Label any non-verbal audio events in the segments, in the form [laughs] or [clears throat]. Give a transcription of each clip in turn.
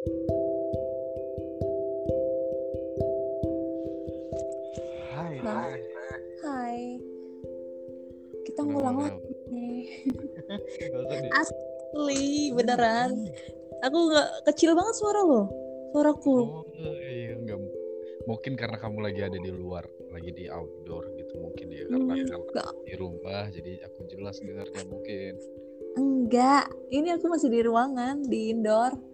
Hai, Bang. hai. Hai. Kita ngulang lagi nih. Asli, beneran. Aku nggak kecil banget suara lo. Suaraku. Oh, iya, enggak. Mungkin karena kamu lagi ada di luar, lagi di outdoor gitu mungkin ya. Karena Hmm, kalau enggak. di rumah, jadi aku jelas dengarnya mungkin. Enggak. Ini aku masih di ruangan, di indoor.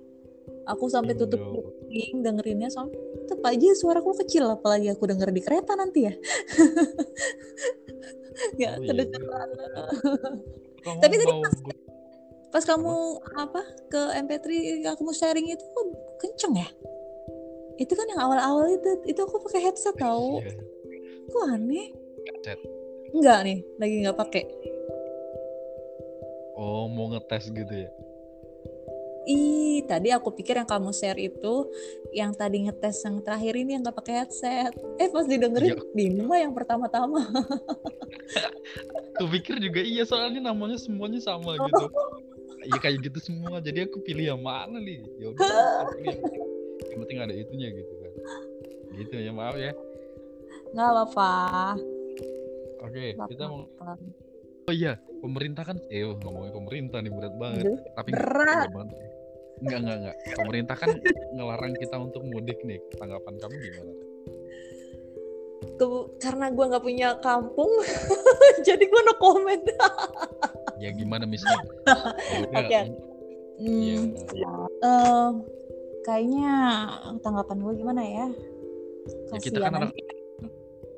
Aku sampai tutup kuping dengerinnya sampai tetap aja suaraku kecil apalagi aku denger di kereta nanti ya. [laughs] Nggak Oh, iya. kedengeran. Kamu Tapi tadi mau pas, pas kamu apa ke MP3 kamu sharing itu kenceng ya? Itu kan yang awal-awal itu, itu aku pakai headset tau. Iya, Kok aneh? headset. Enggak nih, lagi nggak pakai. Oh, mau ngetes gitu ya? Ih, tadi aku pikir yang kamu share itu yang tadi ngetes yang terakhir ini yang nggak pakai headset. Eh pas didengerin lah yang pertama-tama. [laughs] Aku pikir juga iya, soalnya namanya semuanya sama gitu. Iya kayak gitu semua, jadi aku pilih yang mana nih? Ya udah, [laughs] yang penting, yang penting ada itunya gitu kan. Gitu ya, maaf ya. Nggak apa-apa. Oke, nggak kita mau. Oh iya, pemerintah kan, eh ngomongin pemerintah nih berat banget. Tapi berat. banget. Enggak, enggak, enggak. Pemerintah kan ngelarang kita untuk mudik nih. Tanggapan kamu gimana? Ke- karena gua nggak punya kampung, [laughs] jadi gua no comment. [laughs] Ya gimana misalnya? Ya Oke. Iya. Hmm, eh, kayaknya tanggapan gue gimana ya? Ya kita Kasihan kan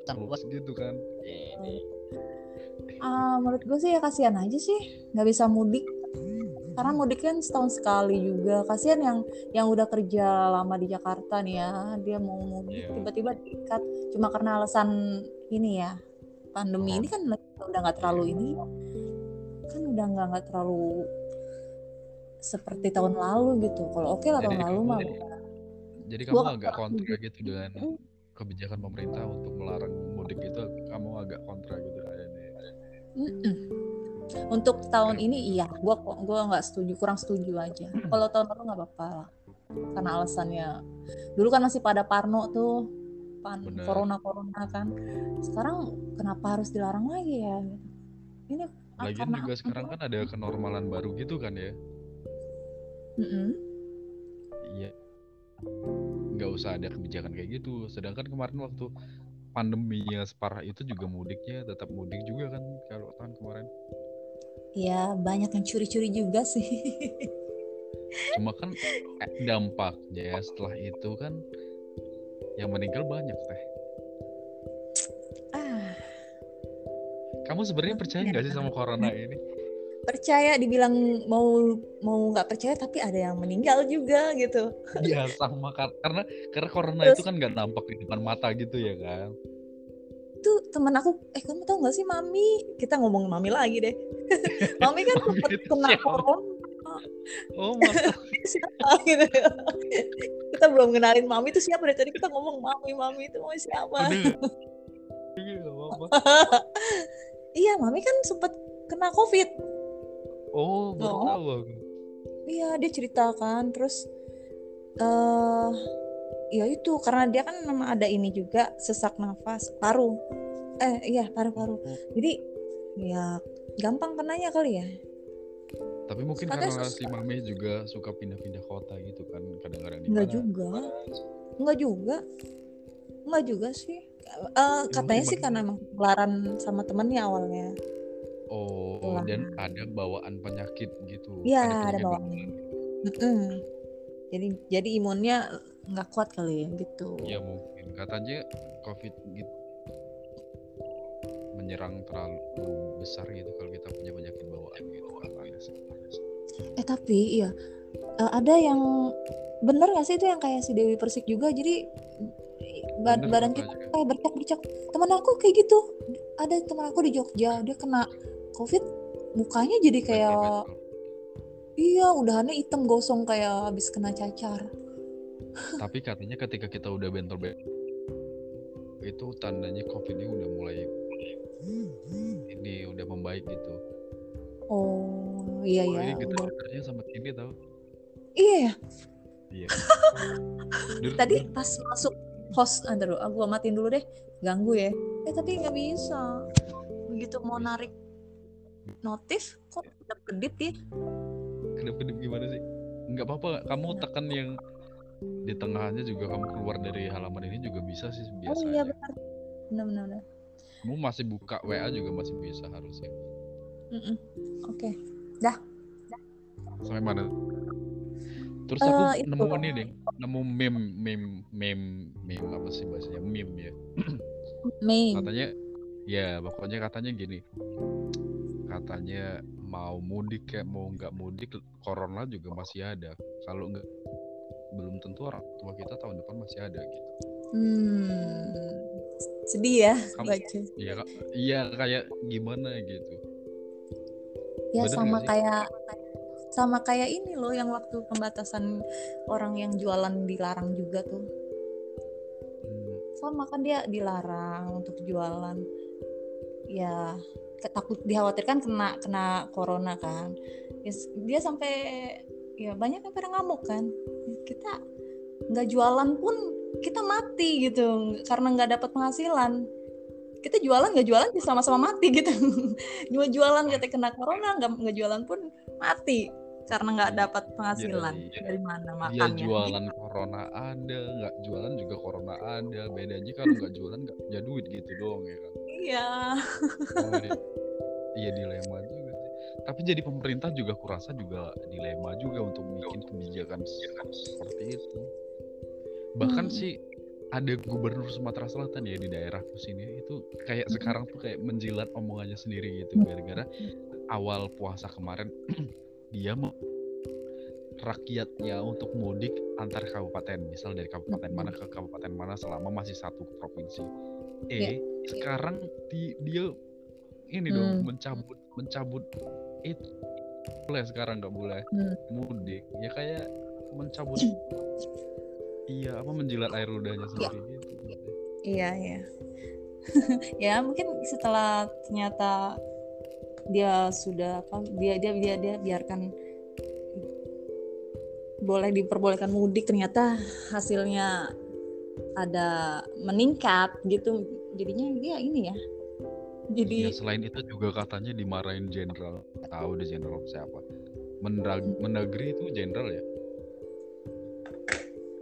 anak luas gitu kan. Ah, menurut gue sih ya kasihan aja sih nggak bisa mudik karena mudik kan setahun sekali juga. Kasihan yang yang udah kerja lama di Jakarta nih ya. Dia mau mudik Iya. tiba-tiba diikat. Cuma karena alasan ini ya pandemi ini kan udah nggak terlalu ini. Kan udah nggak nggak terlalu seperti tahun lalu gitu. Kalau oke lah Jadi tahun lalu mah. Jadi kamu agak nggak kontra gitu dengan Hmm. kebijakan pemerintah untuk melarang mudik itu. Kamu agak kontra gitu. Mm-mm. Untuk tahun ini iya, gua kok gua nggak setuju, kurang setuju aja. Kalau tahun lalu nggak apa-apa lah, karena alasannya dulu kan masih pada Parno tuh, pan Benar. corona corona kan. Sekarang kenapa harus dilarang lagi ya? Ini ah, Lagian karena juga apa? sekarang kan ada kenormalan baru gitu kan ya. Mm-mm. Iya. Nggak usah ada kebijakan kayak gitu. Sedangkan kemarin waktu pandeminya separah itu juga mudiknya tetap mudik juga kan kalau tahun kemarin. Ya banyak yang curi-curi juga sih. Cuma kan eh, dampaknya setelah itu kan yang meninggal banyak teh. ah, Kamu sebenarnya percaya nggak sih sama corona ini? percaya dibilang mau mau nggak percaya tapi ada yang meninggal juga gitu. Iya sama kar- karena karena corona Terus- itu kan nggak nampak di depan mata gitu ya kan. Tuh teman aku, eh kamu tahu nggak sih mami? Kita ngomong mami lagi deh. [laughs] mami kan sempat itu kena corona. Oh [laughs] siapa gitu kita belum kenalin mami itu siapa dari tadi kita ngomong mami mami itu mami siapa. Iya, [laughs] iya mami kan sempat kena covid Oh baru Oh. tahu iya dia ceritakan terus eh ya itu karena dia kan memang ada ini juga sesak nafas paru eh iya paru-paru jadi ya gampang kenanya kali ya Tapi mungkin Katanya karena susah. si Mami juga suka pindah-pindah kota gitu kan kadang-kadang di Enggak juga. Enggak juga. Enggak juga sih. Eh, katanya sih karena emang ketularan sama temennya awalnya. Oh, Wah. dan ada bawaan penyakit gitu. Iya, ada penyakit bawaan. Mm-mm. Jadi jadi imunnya nggak kuat kali ya gitu. Ya mungkin katanya COVID gitu menyerang terlalu besar gitu kalau kita punya penyakit bawaan gitu. Eh tapi iya Eh, ada yang bener nggak sih itu yang kayak si Dewi Persik juga jadi ba- Bener badan kita kayak bercak-bercak. Teman aku kayak gitu. Ada teman aku di Jogja dia kena COVID mukanya jadi kayak. Iya udahannya hitam gosong kayak habis kena cacar. Tapi katanya ketika kita udah bentol-bentol itu tandanya COVID ini udah mulai ini udah membaik gitu. Oh iya Oh, ya. ini udah. getar-getarnya sama ini tau. Iya ya. Iya. [laughs] Dur- Tadi pas masuk host, aduh, ah, gua matiin dulu deh, ganggu ya. Eh tapi nggak bisa. Begitu mau narik notif, kok kedip ya? Kedip-kedip gimana sih? Nggak apa-apa, kamu tekan yang di tengahnya juga kamu keluar dari halaman ini juga bisa sih Oh biasa iya aja. benar. Benar-benar. benar. Kamu masih buka WA juga masih bisa harusnya. Mm-mm. Oke. Sampai mana? Terus Eh, aku itu. nemu ini deh, nemu meme, meme, meme, meme apa sih bahasanya? Meme ya. Mei. Katanya, ya pokoknya katanya gini. Katanya mau mudik kayak mau nggak mudik, corona juga masih ada. Kalau nggak belum tentu orang tua kita tahun depan masih ada gitu. Hmm. Sedih ya Kamu- baca. Iya, iya kayak gimana gitu. Ya Bener sama kayak sama kayak ini loh yang waktu pembatasan orang yang jualan dilarang juga tuh. Hmm, Sama kan dia dilarang untuk jualan. Ya takut dikhawatirkan kena kena corona kan. Ya, dia sampai ya banyak yang pada ngamuk kan. Kita nggak jualan pun kita mati gitu karena nggak dapat penghasilan. Kita jualan nggak jualan ya sama-sama mati gitu. [laughs] Cuma jualan kita kena corona nggak nggak jualan pun mati karena nggak dapat penghasilan iya. dari mana Dia makannya. jualan corona ada, nggak jualan juga corona ada. Bedanya kalau nggak jualan nggak punya duit gitu doang ya kan. Iya. Oh, iya. Iya dilema juga sih. Tapi jadi pemerintah juga kurasa juga dilema juga untuk bikin kebijakan seperti itu. Bahkan Hmm. sih ada gubernur Sumatera Selatan ya di daerahku sini itu kayak Hmm. sekarang tuh kayak menjilat omongannya sendiri gitu gara-gara awal puasa kemarin [clears throat] dia mau rakyatnya untuk mudik antar kabupaten misal dari kabupaten mana ke kabupaten mana selama masih satu provinsi eh sekarang di, dia ini dong Hmm. mencabut mencabut itu boleh sekarang nggak boleh Hmm. mudik ya kayak mencabut iya apa menjilat air ludahnya sendiri gitu Iya, iya. [laughs] ya mungkin setelah ternyata dia sudah apa dia dia dia dia biarkan boleh diperbolehkan mudik ternyata hasilnya ada meningkat gitu jadinya dia ini ya. Jadi Iya, selain itu juga katanya dimarahin jenderal tahu deh jenderal siapa. Mendra- Mendagri itu jenderal ya?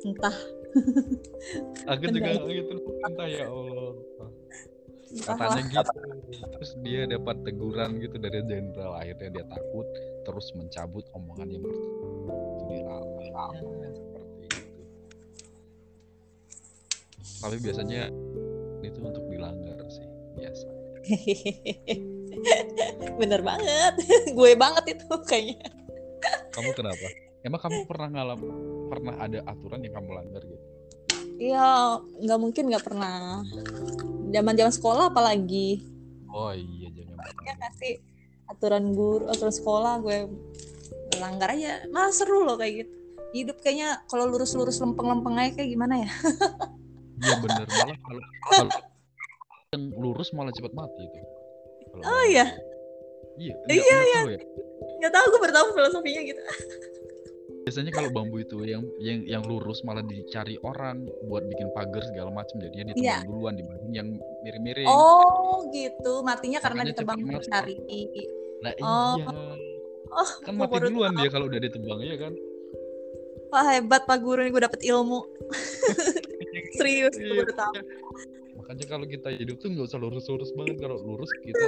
Entah. [laughs] Aku juga gitu entah ya Allah. Katanya gitu. Terus dia dapat teguran gitu dari jenderal akhirnya dia takut terus mencabut omongan yang ber- tapi biasanya itu untuk dilanggar sih biasa [laughs] bener banget [laughs] gue banget itu kayaknya kamu kenapa emang kamu pernah ngalam pernah ada aturan yang kamu langgar gitu Iya, nggak mungkin nggak pernah. Zaman-zaman sekolah apalagi oh iya jangan ya kasih aturan guru, aturan sekolah gue langgar aja. Malah seru loh kayak gitu. Hidup kayaknya kalau lurus-lurus lempeng-lempeng aja kayak gimana ya? [laughs] iya bener malah kalau yang lurus malah cepat mati itu Kalau Oh, iya? iya Iya, iya iya ya Nggak tahu gue bertahu filosofinya gitu. biasanya kalau bambu itu yang yang yang lurus malah dicari orang buat bikin pagar segala macam jadinya ditebang Iya. duluan dibanding yang miring-miring Oh gitu, matinya karena Makanya ditebang mencari. nah oh. iya Oh, kan mati duluan tahu. dia kalau udah ditebang ya kan Wah hebat Pak Guru nih gue dapet ilmu. [laughs] Serius, Iya, baru tahu. makanya kalau kita hidup tuh nggak usah lurus-lurus banget kalau lurus kita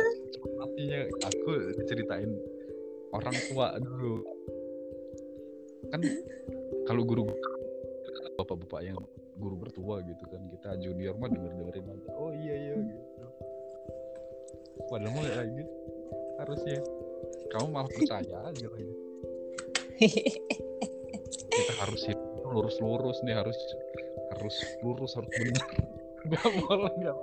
matinya. Aku ceritain orang tua dulu. Kan kalau guru bapak-bapak yang guru bertua gitu kan kita junior mah denger dengerin aja. Oh iya iya gitu. Padahal mah kayak gitu harusnya. Kamu malah percaya aja lagi [laughs] kita harus lurus-lurus nih harus harus lurus harus benar. [laughs] Nggak boleh nggak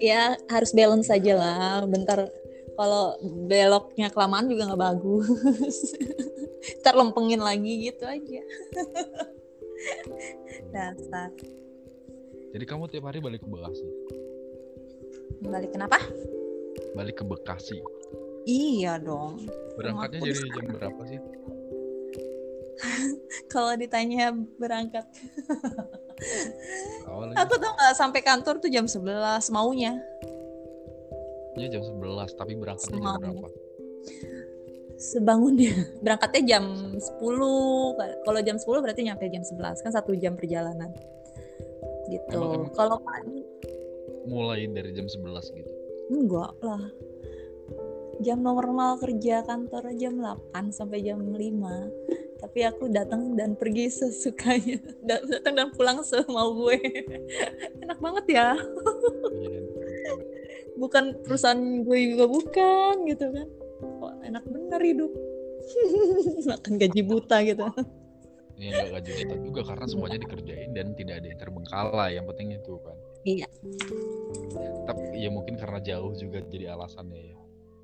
ya harus balance aja lah. Bentar kalau beloknya kelamaan juga nggak bagus. [laughs] Ntar lempengin lagi gitu aja. [laughs] Dasar. Jadi kamu tiap hari balik ke Bekasi? Balik kenapa? Balik ke Bekasi. Iya dong. Berangkatnya jadi jam berapa sih [laughs] kalau ditanya berangkat. Awalnya Aku tuh nggak sampai kantor tuh jam 11 maunya. jam 11 tapi berangkatnya jam berapa? Sebangunnya [laughs] berangkatnya jam 10. Kalau jam 10 berarti nyampe jam 11 kan satu jam perjalanan. Gitu. Kalau Mulai dari jam 11 gitu. enggak lah. Jam normal kerja kantor jam 8 sampai jam 5. Tapi aku datang dan pergi sesukanya. [laughs] Da- Datang dan pulang semau gue. [laughs] Enak banget ya. Iya, [laughs] bukan perusahaan gue juga bukan gitu kan Wah, enak bener hidup makan gaji buta gitu Ini nggak gaji tetap juga karena semuanya dikerjain dan tidak ada yang terbengkalai. Yang penting itu kan. iya Tapi ya mungkin karena jauh juga jadi alasannya ya.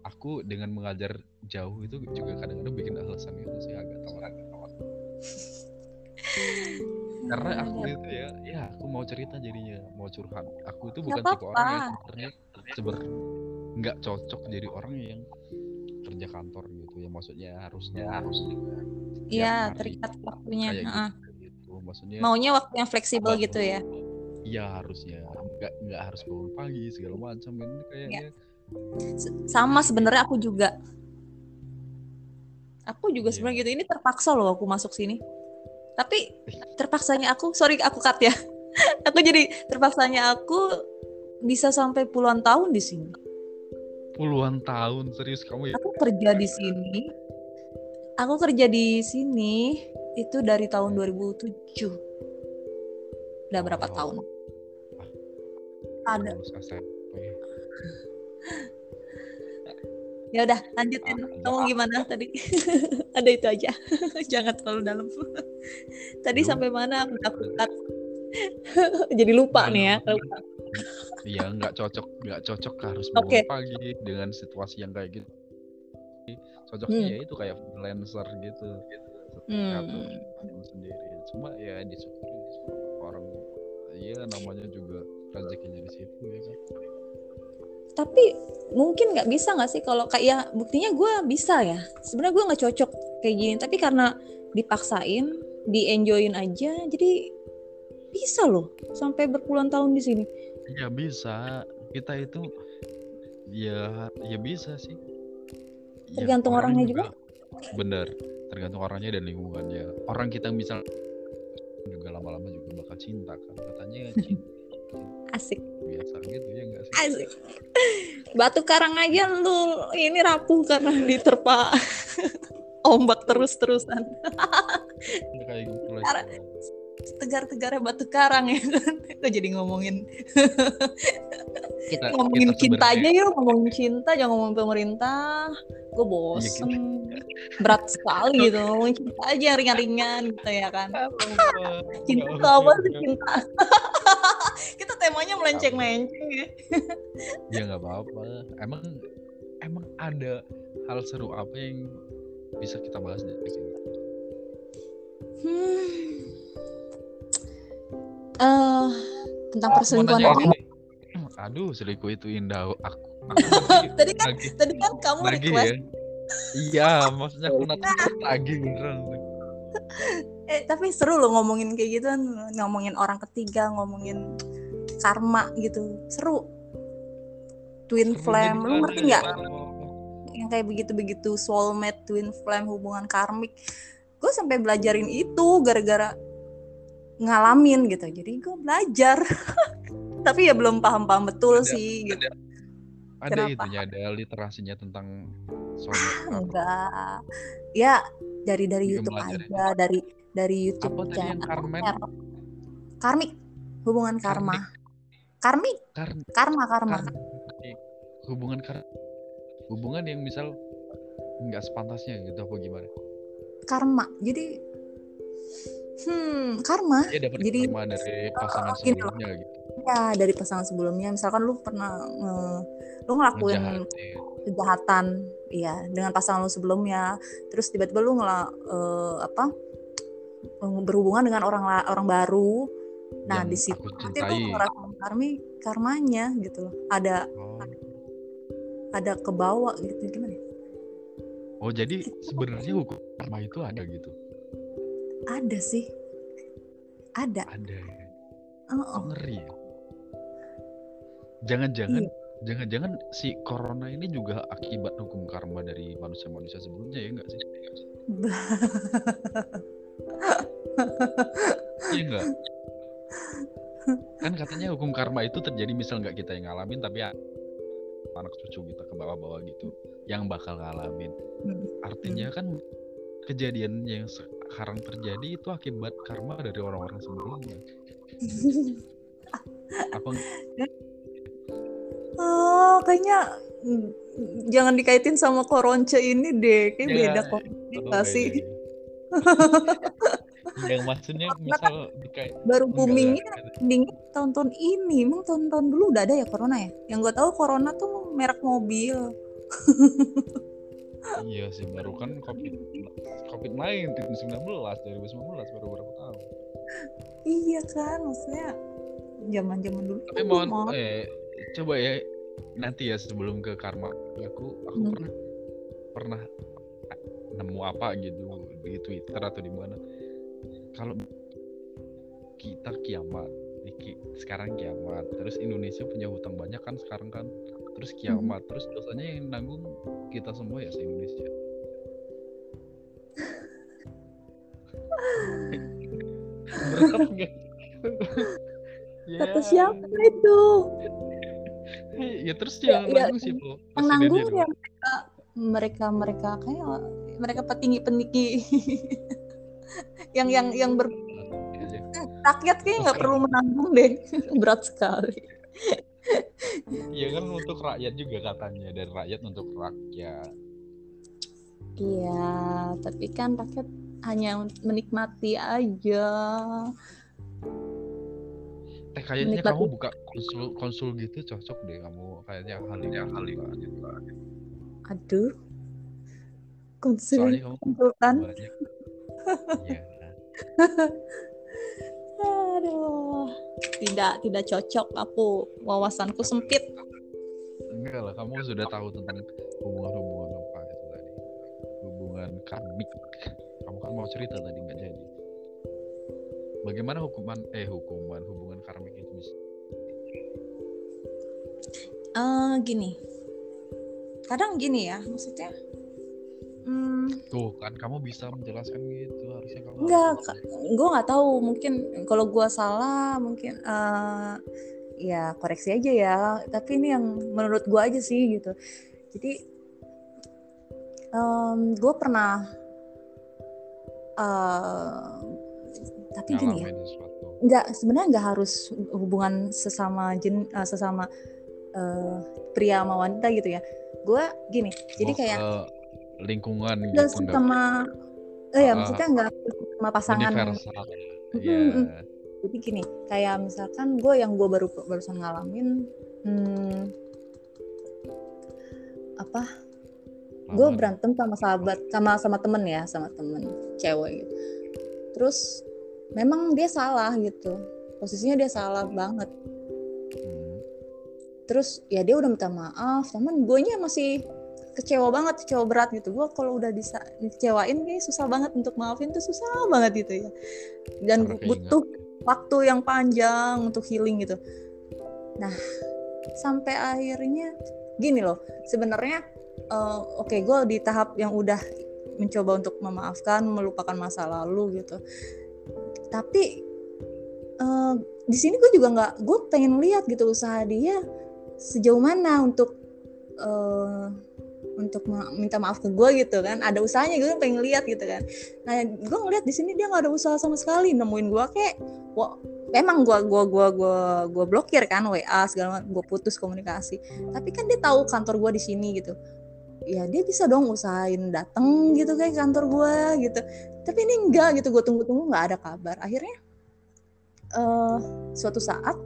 Aku dengan mengajar jauh itu juga kadang-kadang bikin alasan itu sih agak telat. Karena aku itu ya, ya aku mau cerita jadinya, mau curhat. Aku itu bukan tipe orang yang sebenarnya seber nggak cocok jadi orang yang kerja kantor gitu ya maksudnya harusnya harus iya hari terikat waktunya. kayak Heeh. gitu, gitu. maksudnya maunya waktu yang fleksibel gitu ya? Iya harusnya. Nggak nggak harus bangun pagi segala macam. Ini kayaknya S- sama sebenarnya aku juga. Aku juga Iya. sebenarnya gitu. Ini terpaksa loh aku masuk sini. Tapi terpaksanya aku sorry aku cut ya. [laughs] Aku jadi terpaksanya aku bisa sampai puluhan tahun di sini. Puluhan tahun serius kamu ya? Aku kerja di sini. Aku kerja di sini itu dari tahun 2007 udah berapa Oh. tahun? Ada. Lulus SMP ya udah lanjutin. Ah, kamu gimana tadi? [laughs] Ada itu aja. [laughs] Jangan terlalu dalam. [laughs] Tadi Lu- sampai mana aku cut. jadi lupa Nah, nih ya lu- Iya nggak cocok nggak cocok harus bangun Oke. pagi dengan situasi yang kayak gitu. Cocoknya Hmm. ya itu kayak freelancer gitu. Hmm. ngatur hidup sendiri. Cuma ya disyukuri orang iya namanya juga rezekinya di situ ya kan tapi mungkin nggak bisa nggak sih kalau kayak ya buktinya gue bisa ya. Sebenarnya gue nggak cocok kayak gini tapi karena dipaksain di enjoyin aja jadi bisa loh sampai berpuluhan tahun di sini. Ya bisa. Kita itu ya ya bisa sih. Ya, Tergantung orangnya juga. bener tergantung orangnya dan lingkungannya. Orang kita misal juga lama-lama juga bakal cinta kan katanya cinta asik. Biasa gitu ya enggak sih? Asik. Batu karang aja lu ini rapuh karena diterpa [laughs] ombak terus-terusan. Ya, kayak gitu. Tegar-tegarnya batu karang ya. Kan [laughs] Kok jadi ngomongin [laughs] Kita- ngomongin kita cinta aja yuk ngomongin cinta jangan ngomongin pemerintah. Gue Iya, bosen. berat sekali gitu ngomongin cinta aja yang ringan-ringan gitu ya kan. Cinta tuh apa sih cinta? [laughs] kita temanya melenceng-melenceng ya. Ya nggak apa-apa. Emang emang ada hal seru apa yang bisa kita bahas dari sini hmm. Eh, tentang perselingkuhan gini, aduh selingkuh itu indah. Aku, aku [laughs] tadi Tadi kan- lagi tadi kan kamu lagi request. Ya iya maksudnya aku nanti lagi beneran. [laughs] Eh tapi seru loh ngomongin kayak gitu. Kan ngomongin orang ketiga ngomongin karma gitu. Seru. Twin Seru flame. Lu ngerti nggak? ya? yang kayak begitu-begitu soulmate twin flame hubungan karmik. Gue sampai belajarin itu gara-gara ngalamin gitu. Jadi gue belajar. [laughs] Tapi ya belum paham-paham betul Ada- sih gitu. Ada Kenapa? itunya ada literasinya tentang karma. enggak. Ya dari dari Juga YouTube aja dari dari YouTube apa tadi yang channel. karmen karmik. Hubungan karma. Karmik. Kar- karma karma. Karmik. hubungan kar hubungan yang misal nggak sepantasnya gitu apa gimana? Karma. Jadi hmm karma. Dia dapat Jadi- karma dari pasangan Oh, gini loh. sebelumnya gitu. Ya dari pasangan sebelumnya. Misalkan lu pernah nge- lu ngelakuin ngejahatin. kejahatan ya dengan pasangan lu sebelumnya. Terus tiba-tiba lu ngela eh, apa eh, berhubungan dengan orang orang baru. Nah di situ nanti lu ngerasain karmi karmanya gitu loh. Ada oh. ada kebawa gitu gimana ya? oh jadi sebenarnya hukum karma itu ada gitu ada sih ada Ada ya. oh, oh. ngeri ya? Jangan-jangan Iya. jangan-jangan si corona ini juga akibat hukum karma dari manusia-manusia sebelumnya ya enggak sih? [laughs] Iya enggak? Kan katanya hukum karma itu terjadi misal nggak kita yang ngalamin tapi ya anak cucu kita ke bawah-bawah gitu yang bakal ngalamin. Hmm. Artinya kan kejadian yang sekarang terjadi itu akibat karma dari orang-orang sebelumnya. Apa oh kayaknya jangan dikaitin sama koronce ini deh. Kayak Ya, beda kok Oh, Nggak sih. beda ya. yang maksudnya [laughs] misal kayak baru boomingnya boomingnya tahun-tahun ini. Emang tahun-tahun dulu udah ada ya corona ya? Yang gue tahu corona tuh merek mobil [laughs] Iya sih baru kan covid covid 19 2019 2019 baru berapa tahun. iya kan maksudnya zaman-zaman dulu Tapi mohon mau- eh coba ya nanti ya sebelum ke karma aku aku Hmm. pernah pernah nemu apa gitu di Twitter atau di mana kalau kita kiamat sekarang kiamat terus Indonesia punya hutang banyak kan sekarang kan terus kiamat. Terus dosanya yang nanggung kita semua ya se Indonesia. [laughs] Berat nggak ya, kata siapa itu? Ya terus Ya, yang ya, nanggung siapa? yang Presidennya nanggung ya mereka mereka mereka kayak mereka petinggi petinggi [laughs] yang yang yang ber Iya, iya. rakyat kayak nggak perlu menanggung deh. [laughs] Berat sekali Iya kan untuk rakyat juga katanya dan rakyat untuk rakyat. iya tapi kan rakyat hanya menikmati aja Eh kayaknya Menikmati. kamu buka konsul konsul gitu cocok deh kamu kayaknya hal ini hal ini. aduh konsul konsultan. [laughs] Iya. [laughs] aduh tidak tidak cocok aku wawasanku sempit Enggak lah, kamu sudah tahu tentang hubungan-hubungan apa itu tadi. Hubungan karmik. Kamu kan mau cerita tadi nggak jadi. Bagaimana hukuman eh hukuman hubungan karmik itu bisa? Eh gini kadang gini ya maksudnya hmm, Tuh kan kamu bisa menjelaskan gitu kamu. Enggak, harus- gue nggak tahu. Mungkin kalau gue salah mungkin eh ya koreksi aja ya. Tapi ini yang menurut gue aja sih gitu. Jadi gue pernah eh tapi gini ya. Nggak sebenarnya nggak harus hubungan sesama jen eh, sesama eh, pria sama wanita gitu ya. Gue gini jadi Oh, kayak eh, lingkungan nggak gitu nggak sama eh ya Ah, maksudnya nggak sama pasangan. Universal. Mm, jadi gini kayak misalkan gue yang gue baru barusan ngalamin hmm, apa? Gue berantem sama sahabat sama sama temen ya sama temen cewek gitu. Terus memang dia salah gitu. Posisinya dia salah banget. Hmm. terus ya dia udah minta maaf temen gue nya masih kecewa banget kecewa berat gitu. Gue kalau udah disa dikecewain kayak susah banget untuk maafin tuh susah banget gitu ya. Dan butuh waktu yang panjang untuk healing gitu. Nah sampai akhirnya gini loh. Sebenarnya eh, oke gue di tahap yang udah mencoba untuk memaafkan melupakan masa lalu gitu. Tapi eh, di sini gue juga nggak gue pengen lihat gitu usaha dia sejauh mana untuk eh, untuk minta maaf ke gue gitu kan. Ada usahanya gue pengen lihat gitu kan. Nah gue ngeliat di sini dia nggak ada usaha sama sekali. Nemuin gue kayak wah memang gue gua gua gua gua blokir kan wa segala gue putus komunikasi. Tapi kan dia tahu kantor gue di sini gitu. Ya dia bisa dong usahain dateng gitu kayak kantor gue gitu. Tapi ini enggak gitu gue tunggu-tunggu nggak ada kabar. Akhirnya eh suatu saat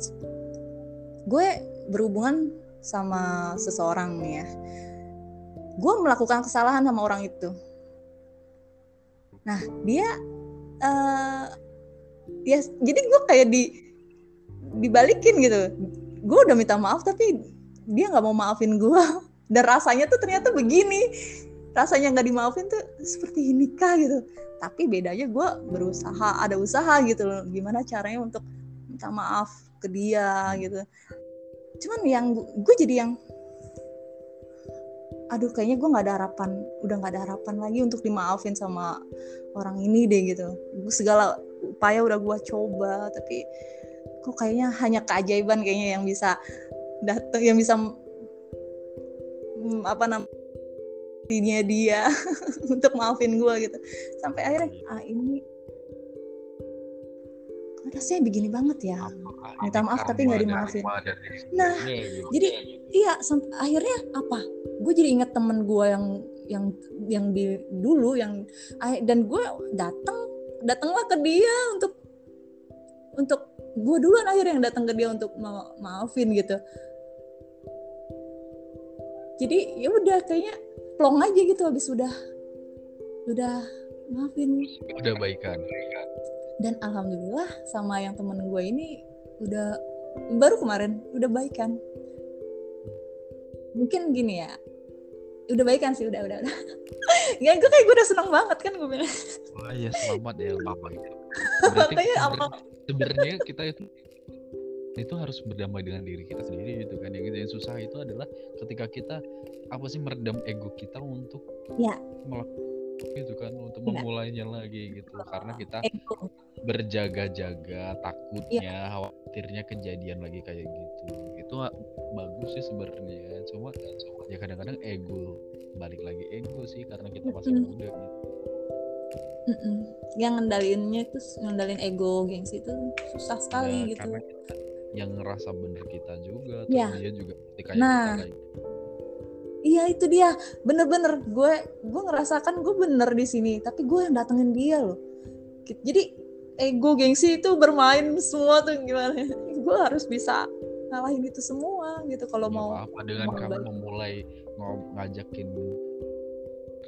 gue berhubungan sama seseorang nih ya gue melakukan kesalahan sama orang itu. Nah dia eh ya jadi gue kayak di dibalikin gitu. Gue udah minta maaf tapi dia nggak mau maafin gue [laughs] dan rasanya tuh ternyata begini. Rasanya nggak dimaafin tuh seperti nikah gitu. Tapi bedanya gue berusaha ada usaha gitu loh. Gimana caranya untuk minta maaf ke dia gitu. Cuman yang gue jadi yang aduh kayaknya gue nggak ada harapan udah nggak ada harapan lagi untuk dimaafin sama orang ini deh gitu. Gue segala upaya udah gue coba tapi kok kayaknya hanya keajaiban kayaknya yang bisa datang yang bisa apa namanya dia [laughs] untuk maafin gue gitu. Sampai akhirnya ah ini rasanya begini banget ya. Minta maaf tapi nggak dimaafin. Nah jadi iya akhirnya apa? Gue jadi inget temen gue yang yang yang di dulu yang dan gue datang datanglah ke dia untuk untuk gue duluan akhirnya yang datang ke dia untuk ma maafin gitu. Jadi ya udah kayaknya plong aja gitu habis udah udah maafin. Udah baikan dan alhamdulillah sama yang temen gue ini udah baru kemarin udah baikan mungkin gini ya udah baikan sih? Udah udah udah. [laughs] Ya gue kayak gue udah seneng banget kan gue bilang. Wah ya selamat ya lama itu berarti apa sebenarnya kita itu itu harus berdamai dengan diri kita sendiri gitu kan yang, yang susah itu adalah ketika kita apa sih meredam ego kita untuk ya. melakukan gitu kan untuk ya. memulainya lagi gitu karena kita berjaga-jaga takutnya ya. khawatirnya kejadian lagi kayak gitu itu bagus sih sebenarnya cuma ya kadang-kadang ego balik lagi ego sih karena kita masih mm -hmm. muda gitu mm -mm. yang ngendalinnya itu ngendalin ego gengsi itu susah sekali ya, gitu karena kita yang ngerasa bener kita juga ya. dia juga ketika nah kita kayak iya itu dia. Bener-bener gue gue ngerasakan gue bener di sini tapi gue yang datengin dia loh. Jadi ego gengsi itu bermain semua tuh gimana? [laughs] Gue harus bisa ngalahin itu semua gitu kalau mau apa dengan mau kamu memulai ngajakin.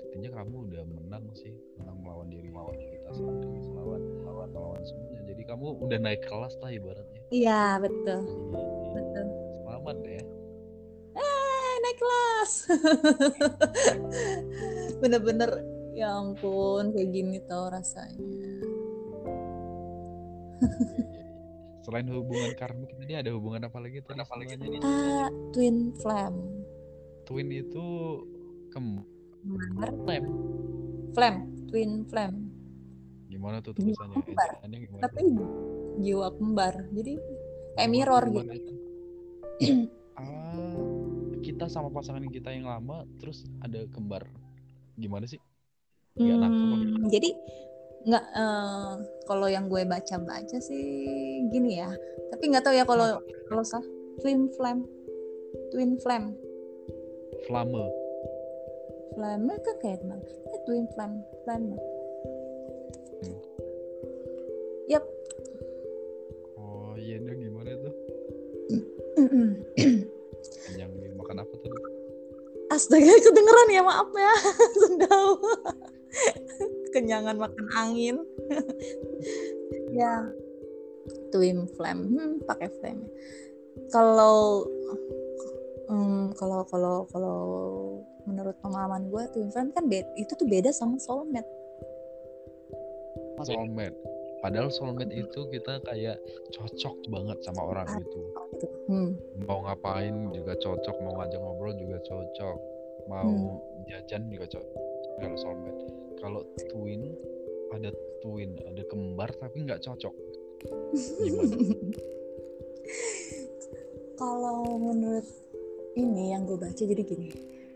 Artinya kamu udah menang sih menang melawan diri melawan kita sendiri melawan melawan melawan semuanya. Jadi kamu udah naik kelas lah ibaratnya. Iya betul. Iyi. betul. Selamat ya kelas [laughs] bener-bener ya ampun kayak gini tau rasanya. [laughs] Selain hubungan karmik tadi ada hubungan apa lagi tuh apa lagi? tadi uh, twin flame. Twin itu kem flame. Flame twin flame. Gimana tuh tulisannya? Gimana? tapi jiwa kembar. Jadi kayak mirror gitu. [clears throat] ah kita sama pasangan kita yang lama terus ada kembar. Gimana sih? Hmm, jadi nggak uh, kalau yang gue baca baca sih gini ya. Tapi nggak tahu ya kalau kalau sah twin flame. Twin flame. Flame. Flame kan kayak ya, twin flame flame. Hmm. yap oh iya dia gimana tuh [clears throat] astaga [laughs] kedengeran ya maaf ya. [laughs] Sendal kenyangan makan angin. [laughs] Ya. Twin flame. Hmm, pakai flame. Kalau hmm, kalau kalau kalau menurut pemahaman gue twin flame kan beda, itu tuh beda sama soulmate. Soulmate padahal soulmate itu kita kayak cocok banget sama orang itu hmm. mau ngapain juga cocok mau ngajak ngobrol juga cocok mau hmm. jajan juga cocok kalau soulmate. Kalau twin ada twin ada kembar tapi nggak cocok. [laughs] Kalau menurut ini yang gue baca jadi gini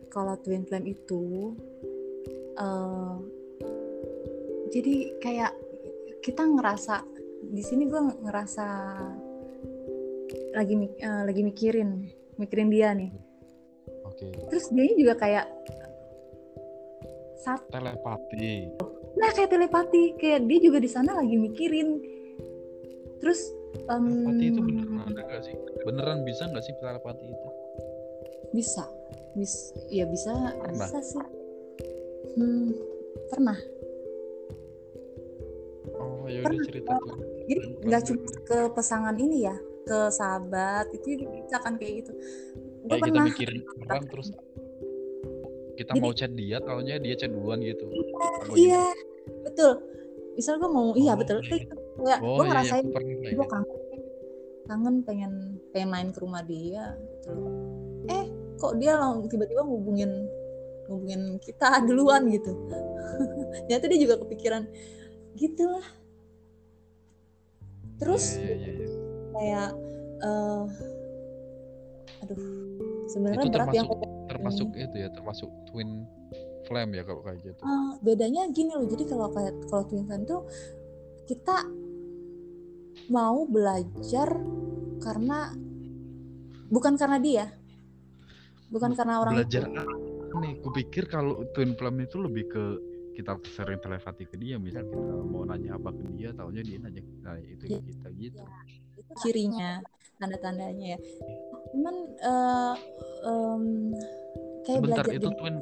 kalau twin flame itu uh, jadi kayak kita ngerasa di sini gue ngerasa lagi uh, lagi mikirin mikirin dia nih. Oke. Okay. terus dia juga kayak saat telepati. Nah kayak telepati kayak dia juga di sana lagi mikirin. Terus um, telepati itu beneran ada gak sih? Beneran bisa nggak sih telepati itu? Bisa. Bisa ya bisa pernah. bisa sih. Hmm, pernah oh ya udah cerita tuh. jadi nggak cuma ke pasangan ini ya ke sahabat itu bisa kan kayak gitu. Kayak kita mikirin orang terus kita Jadi- mau chat dia taunya dia chat duluan gitu. Apa iya betul. Misal gue mau iya Oh, betul. iya. kayak oh gue iya, iya ngerasain aku pernah kayak gue gitu. kangen kangen pengen pengen main ke rumah dia gitu. Eh kok dia lang- tiba-tiba ngubungin ngubungin kita [laughs] duluan? gitu. [laughs] Ternyata dia juga kepikiran gitu lah terus Iya, iya, iya. kayak eh aduh sebenarnya itu berat yang termasuk termasuk itu ya termasuk twin flame ya kalau kayak gitu Eh, bedanya gini loh jadi kalau kayak kalau twin flame tuh kita mau belajar karena bukan karena dia bukan Bu- karena orang belajar itu. apa nih kupikir kalau twin flame itu lebih ke kita sering telepati ke dia misal kita mau nanya apa ke dia taunya dia nanya nah, itu ke kita gitu. Itu cirinya tanda-tandanya ya. Cuman eh, em, kayak sebentar belajar itu di- twin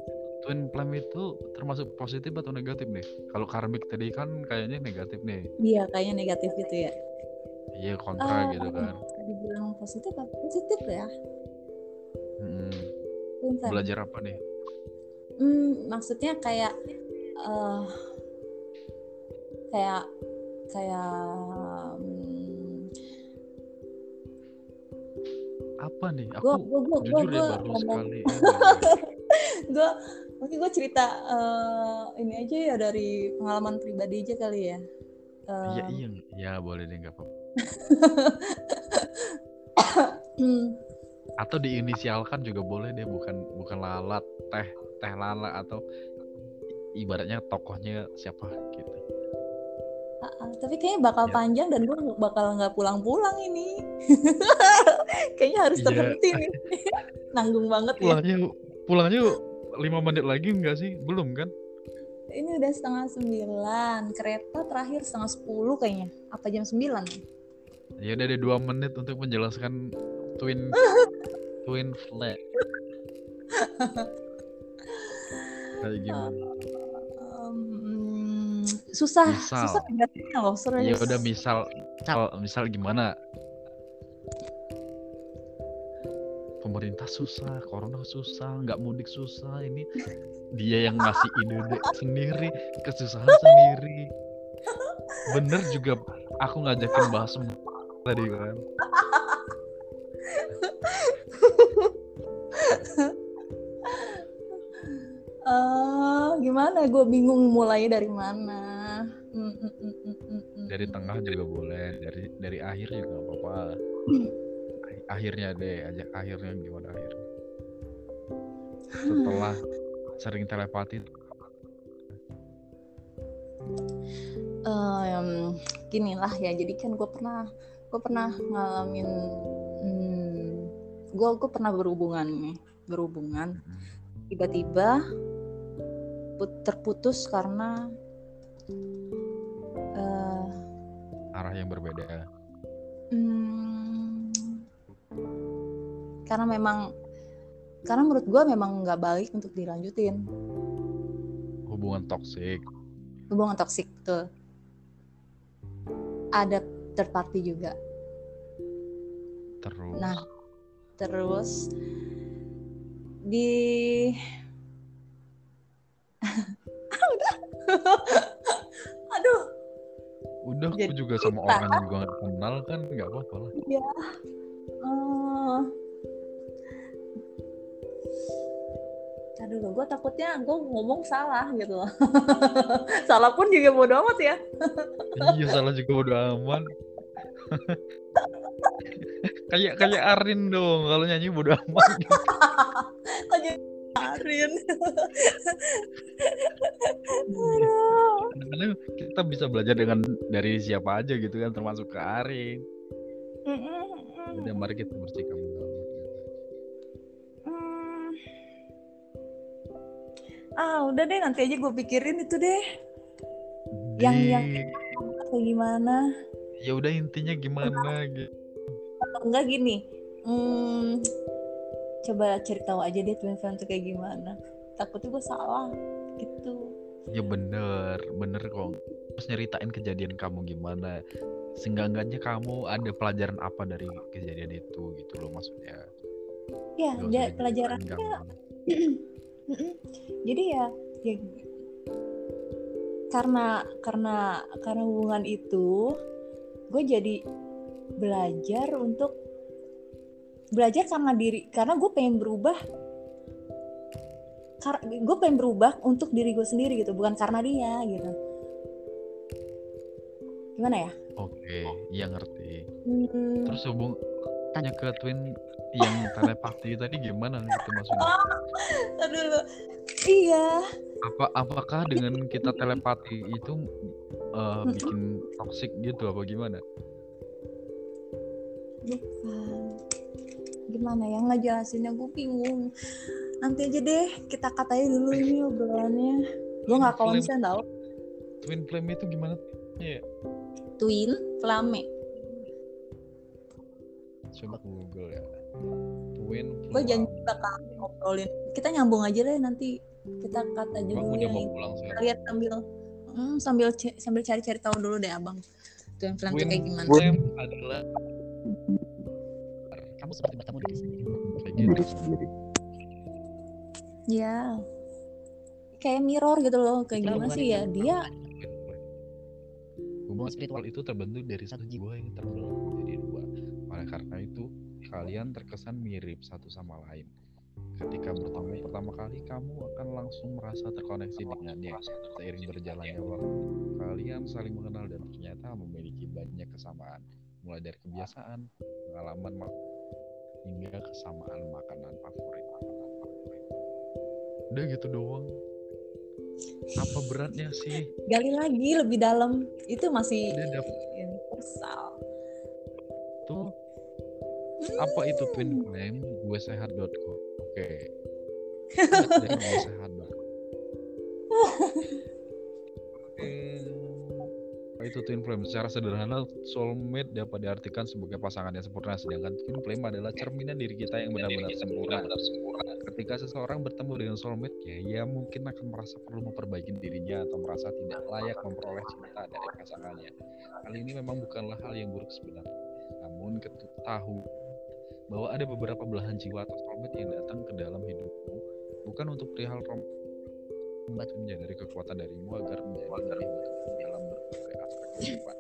twin flame itu termasuk positif atau negatif nih? Kalau karmik tadi kan kayaknya negatif nih. Iya kayaknya negatif gitu ya. Iya kontra Eh, gitu kan. dibilang positif apa positif ya? Flame belajar apa nih? Hmm, maksudnya kayak eh kayak kayak hmm, apa nih? aku gua gua gua gua, jujur ya gua baru ngomong. sekali. [laughs] Ini. gua mungkin gue cerita eh, ini aja ya dari pengalaman pribadi aja kali ya. Eh, Iya. Iya ya boleh deh nggak apa hmm, [laughs] atau diinisialkan juga boleh deh bukan bukan lalat teh teh lala atau ibaratnya tokohnya siapa gitu. Tapi kayaknya bakal Ya. panjang dan gue bakal nggak pulang-pulang ini. [laughs] Kayaknya harus Iya. terhenti nih [laughs] nanggung banget ya. Pulangnya pulangnya lima menit lagi enggak sih? Belum kan? Ini udah setengah sembilan kereta terakhir setengah sepuluh kayaknya. Apa jam sembilan? Ya udah ada dua menit untuk menjelaskan twin [laughs] twin flag kayak gimana? Em, susah Misal. susah loh serius ya udah misal misal misal gimana? Pemerintah susah corona susah nggak mudik susah ini dia yang ngasih ide [laughs] sendiri kesusahan sendiri. Bener juga aku ngajakin bahas semua tadi kan Gimana? Gue bingung mulai dari mana. Mm, mm, mm, dari tengah juga boleh dari dari akhir juga nggak apa-apa. Akhirnya deh ajak akhirnya gimana akhirnya? Setelah [sighs] sering telepati. Em, gini lah ya jadi kan gue pernah gue pernah ngalamin hmm, gue gue pernah berhubungan nih berhubungan. Tiba-tiba terputus karena eh, arah yang berbeda. Hmm, karena memang karena menurut gue memang nggak baik untuk dilanjutin. Hubungan toksik. Hubungan toksik tuh ada third party juga. Terus? Nah, terus di aku jadi juga sama kita. orang yang juga nggak kenal kan nggak apa-apa lah ya. Eh, Ntar dulu, gue takutnya gue ngomong salah gitu loh. [laughs] salah pun juga bodo amat ya. iya salah juga udah aman [laughs] kayak kayak Arin dong kalau nyanyi bodo amat [laughs] Lagi Arin. Aduh. Kadang kita bisa belajar dengan dari siapa aja gitu kan termasuk ke Mm-mm. udah mari kita bersikap. Hmm. Ah, udah deh nanti aja gue pikirin itu deh. Yang- yang- Di- Kayak gimana? ya udah intinya gimana gitu enggak gini. Hmm, coba cari tahu aja deh twin flame tuh kayak gimana. Takutnya gue salah gitu. Ya bener bener kok. Terus nyeritain kejadian kamu gimana seenggak-enggaknya kamu ada pelajaran apa dari kejadian itu gitu loh maksudnya? Ya, diceritain pelajarannya [clears throat] jadi ya ya karena karena karena hubungan itu gue jadi belajar untuk belajar karena diri karena gue pengen berubah gue pengen berubah untuk diri gue sendiri gitu bukan karena dia gitu gimana ya Oke, iya ngerti. Hmm, Terus hubung tanya ke twin yang telepati [laughs] tadi gimana gitu maksudnya? aduh lu. iya Apa apakah dengan kita telepati itu Mm-mm. bikin toxic gitu apa gimana? bukan gimana ya ngejelasinnya gue bingung nanti aja deh kita katain dulu ini obrolannya gue nggak konsen tau Twin flame itu gimana? Iya, twin flame coba Google ya. Twin gue janji bakal ngobrolin kita nyambung aja deh nanti kita cut aja dulu udah ini. pulang Kita lihat sambil hmm, sambil c- sambil cari-cari tahu dulu deh abang twin flame Twin kayak gimana flame adalah kamu seperti bertemu diri sendiri. kayak gitu. Ya kayak mirror gitu loh kayak gimana sih ya itu. dia Hubungan spiritual itu terbentuk dari satu jiwa yang terbelah menjadi dua. Oleh karena itu, kalian terkesan mirip satu sama lain. Ketika bertemu pertama kali, kamu akan langsung merasa terkoneksi dengannya. Seiring berjalannya waktu, kalian saling mengenal dan ternyata memiliki banyak kesamaan. Mulai dari kebiasaan, pengalaman, hingga kesamaan makanan favorit. Udah gitu doang. Apa beratnya sih? gali lagi lebih dalam. Itu masih universal. Tuh. Apa itu twin flame gue sehat.com oke. [laughs] Dari gue sehat.com Hmm, [laughs] apa itu twin flame? Secara sederhana soulmate dapat diartikan sebagai pasangan yang sempurna sedangkan twin flame adalah cerminan diri kita yang benar-benar sempurna ketika seseorang bertemu dengan soulmate ya ia mungkin akan merasa perlu memperbaiki dirinya atau merasa tidak layak memperoleh cinta dari pasangannya hal ini memang bukanlah hal yang buruk sebenarnya namun ketahui bahwa ada beberapa belahan jiwa atau soulmate yang datang ke dalam hidupmu bukan untuk perihal rom membantu menyadari kekuatan darimu agar menjadi lebih baik dalam berbagai aspek kehidupan.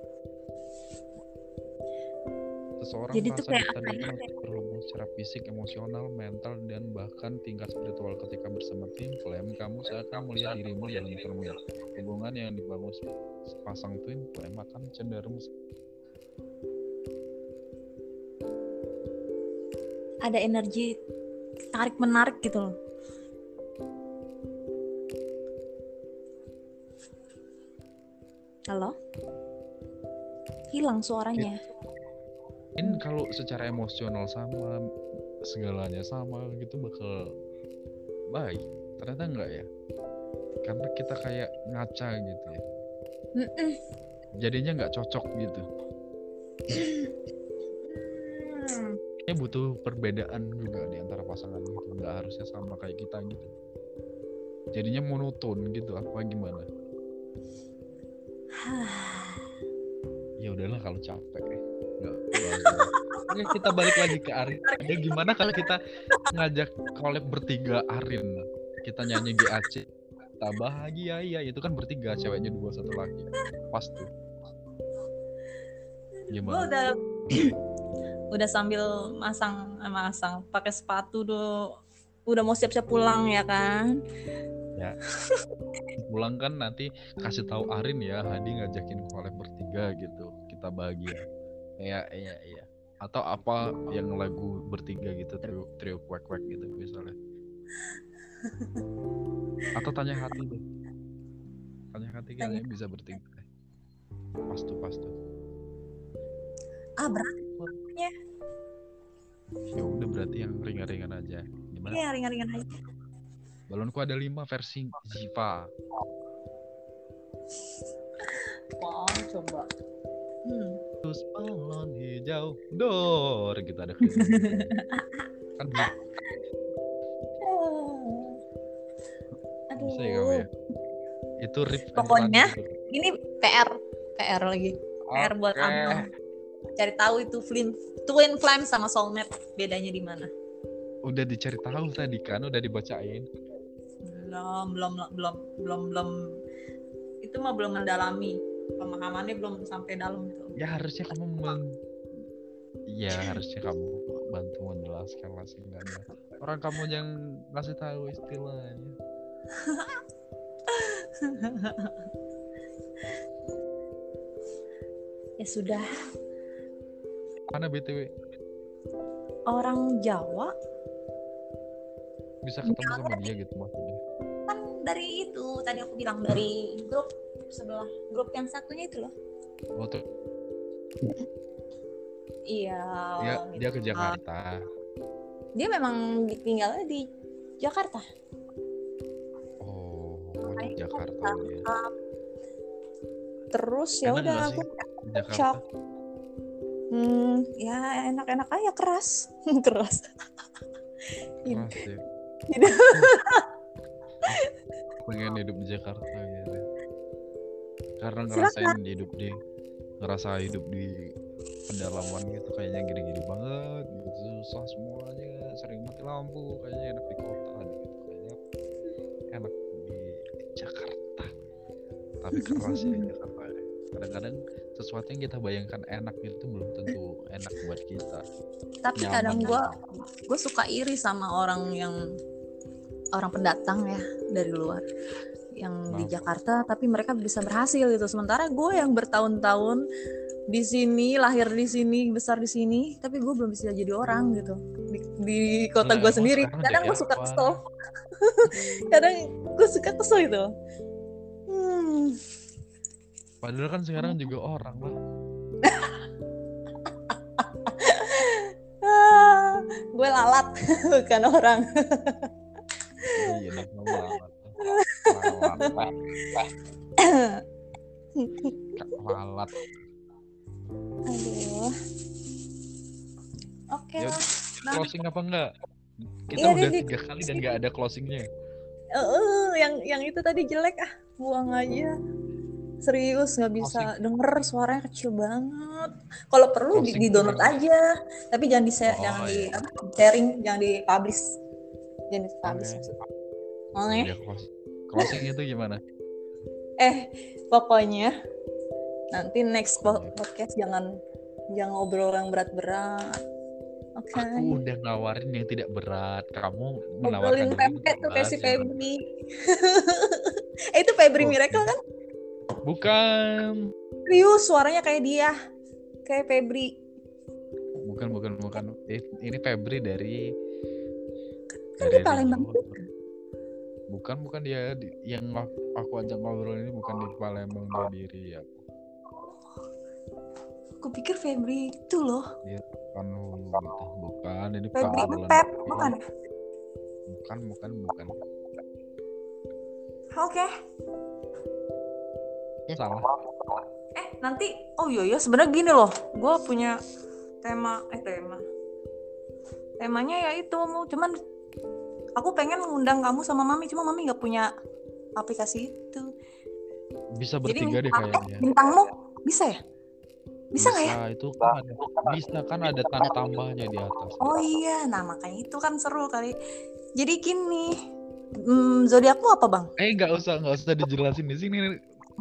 Seseorang Jadi merasa kayak ditandai ya? Secara fisik, emosional, mental, dan bahkan tingkat spiritual. Ketika bersama tim flame, kamu seakan melihat dirimu dalam cermin. Hubungan yang dibangun sepasang twin flame akan cenderung ada energi tarik menarik gitu loh. Halo? Hilang suaranya mungkin kalau secara emosional sama segalanya sama gitu bakal baik. Ternyata enggak ya? Karena kita kayak ngaca gitu ya. Mm-mm. jadinya nggak cocok gitu. Hmm. ya butuh perbedaan juga di antara pasangan gitu. Nggak harusnya sama kayak kita gitu. Jadinya monoton gitu apa gimana? [sighs] Ya udahlah kalau capek. ya kita balik lagi ke Arin. Ada gimana kalau kita ngajak collab bertiga Arin? Kita nyanyi GAC tak bahagia ya itu kan bertiga ceweknya dua satu lagi. Pas tuh. Gue gimana udah udah sambil masang eh, masang. Pakai sepatu tuh udah mau siap-siap pulang ya kan? Pulang kan nanti kasih tahu Arin ya Hadi ngajakin collab bertiga gitu. Kita bahagia iya iya iya. Atau apa yang lagu bertiga gitu trio trio kuek gitu misalnya. Atau tanya hati deh. Tanya hati Tanya. kayaknya bisa bertiga deh. pas tuh pas tuh. Ah berat ya udah berarti yang ringan-ringan aja. Gimana? Ya ringan-ringan aja. Balonku ada lima versi Ziva. Wow coba. Hmm. Terus balon hijau. Dor gitu ada kan aduh [laughs] bisa ya kamu ya? Itu rip Pokoknya, ini PR PR lagi. PR buat abang cari tahu itu twin twin flame sama soulmate bedanya di mana. Udah dicari tahu tadi kan udah dibacain. Belum belum belum belum belum. Itu mah belum mendalami. Pemahamannya belum sampai dalam itu ya harusnya kamu men ya [laughs] harusnya kamu bantu menjelaskan lah seenggaknya. Orang kamu yang ngasih tahu istilahnya. [laughs] Ya sudah. Mana btw orang Jawa? Bisa ketemu sama dia gitu maksudnya? Kan dari itu tadi aku bilang dari grup sebelah grup yang satunya itu loh. Oh tuh iya dia gitu. dia ke Jakarta. Dia memang tinggalnya di Jakarta. Oh di Jakarta dia. terus ya udah aku shock hmm ya enak-enak aja keras. [laughs] Keras. Ya. Hidup. pengen hidup di Jakarta gitu. Karena ngerasain hidup di ngerasa hidup di pedalaman gitu kayaknya gini-gini banget gitu susah semuanya sering mati lampu kayaknya enak di kota gitu kayaknya enak di Jakarta. Tapi keras ya Jakarta kadang-kadang sesuatu yang kita bayangkan enak itu belum tentu enak buat kita. Tapi Nyaman kadang gitu. gue gue suka iri sama orang yang orang pendatang ya dari luar yang di? Jakarta tapi mereka bisa berhasil gitu. Sementara gue yang bertahun-tahun di sini lahir di sini besar di sini tapi gue belum bisa jadi orang gitu. Di, di kota Lah, gue sendiri. [laughs] kadang gue suka kesel. Kadang gue suka kesel itu hmm. padahal kan sekarang juga orang lah. Ah, gue lalat [laughs] bukan orang. Iya lalat lalat aduh oke Ya, lah Nah. closing apa enggak kita Iya, udah Didi. tiga kali dan nggak ada closingnya Eh, eh, yang yang itu tadi jelek ah buang aja serius nggak bisa denger suaranya kecil banget kalau perlu di, Closing di download dulu. aja tapi jangan di share Oh, jangan di iya. apa, sharing jangan di publish jangan di publish Oke. maksudnya. Oke. Closing. itu gimana? Eh pokoknya nanti next po- podcast jangan jangan ngobrol yang berat-berat. Oke. Aku udah nawarin yang tidak berat. Kamu ngobrolin menawarkan pempek tuh kayak si ya. Febri. [laughs] Eh itu Febri Oke. Miracle kan? Bukan. Serius suaranya kayak dia. Kayak Febri. Bukan bukan bukan. Ini Febri dari kan di Palembang juga. Bukan bukan dia di- yang aku- ajak ngobrol ini bukan di Palembang dia di Riau Aku pikir Febri itu loh. bukan gitu bukan ini Febri. Pep, bukan? bukan bukan bukan Oke. salah Eh nanti, oh iya ya sebenarnya gini loh. Gue punya tema, eh tema. Temanya ya itu, cuman aku pengen ngundang kamu sama Mami, cuma Mami nggak punya aplikasi itu. bisa Jadi bertiga deh kayaknya Bintangmu bisa ya? Bisa nggak ya? itu kan ada, bisa kan ada tanda tambahnya di atas Oh iya, nah makanya itu kan seru kali. Jadi gini, hmm, zodiakmu apa bang? eh nggak usah nggak usah dijelasin di sini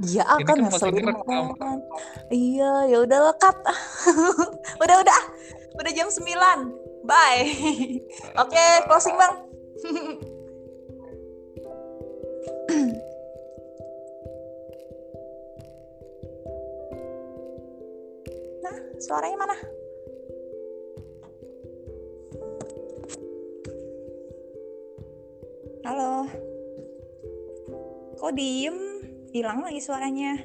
Iya akan kan masih ngeselin banget. Iya, ya udah lekat. [laughs] udah udah. Udah jam 9. Bye. [laughs] Oke, closing, Bang. Nah, suaranya mana? Halo. Kok diem? Hilang lagi suaranya.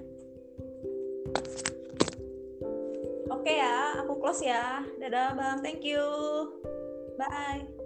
Oke ya, aku close ya. Dadah bang, thank you. Bye.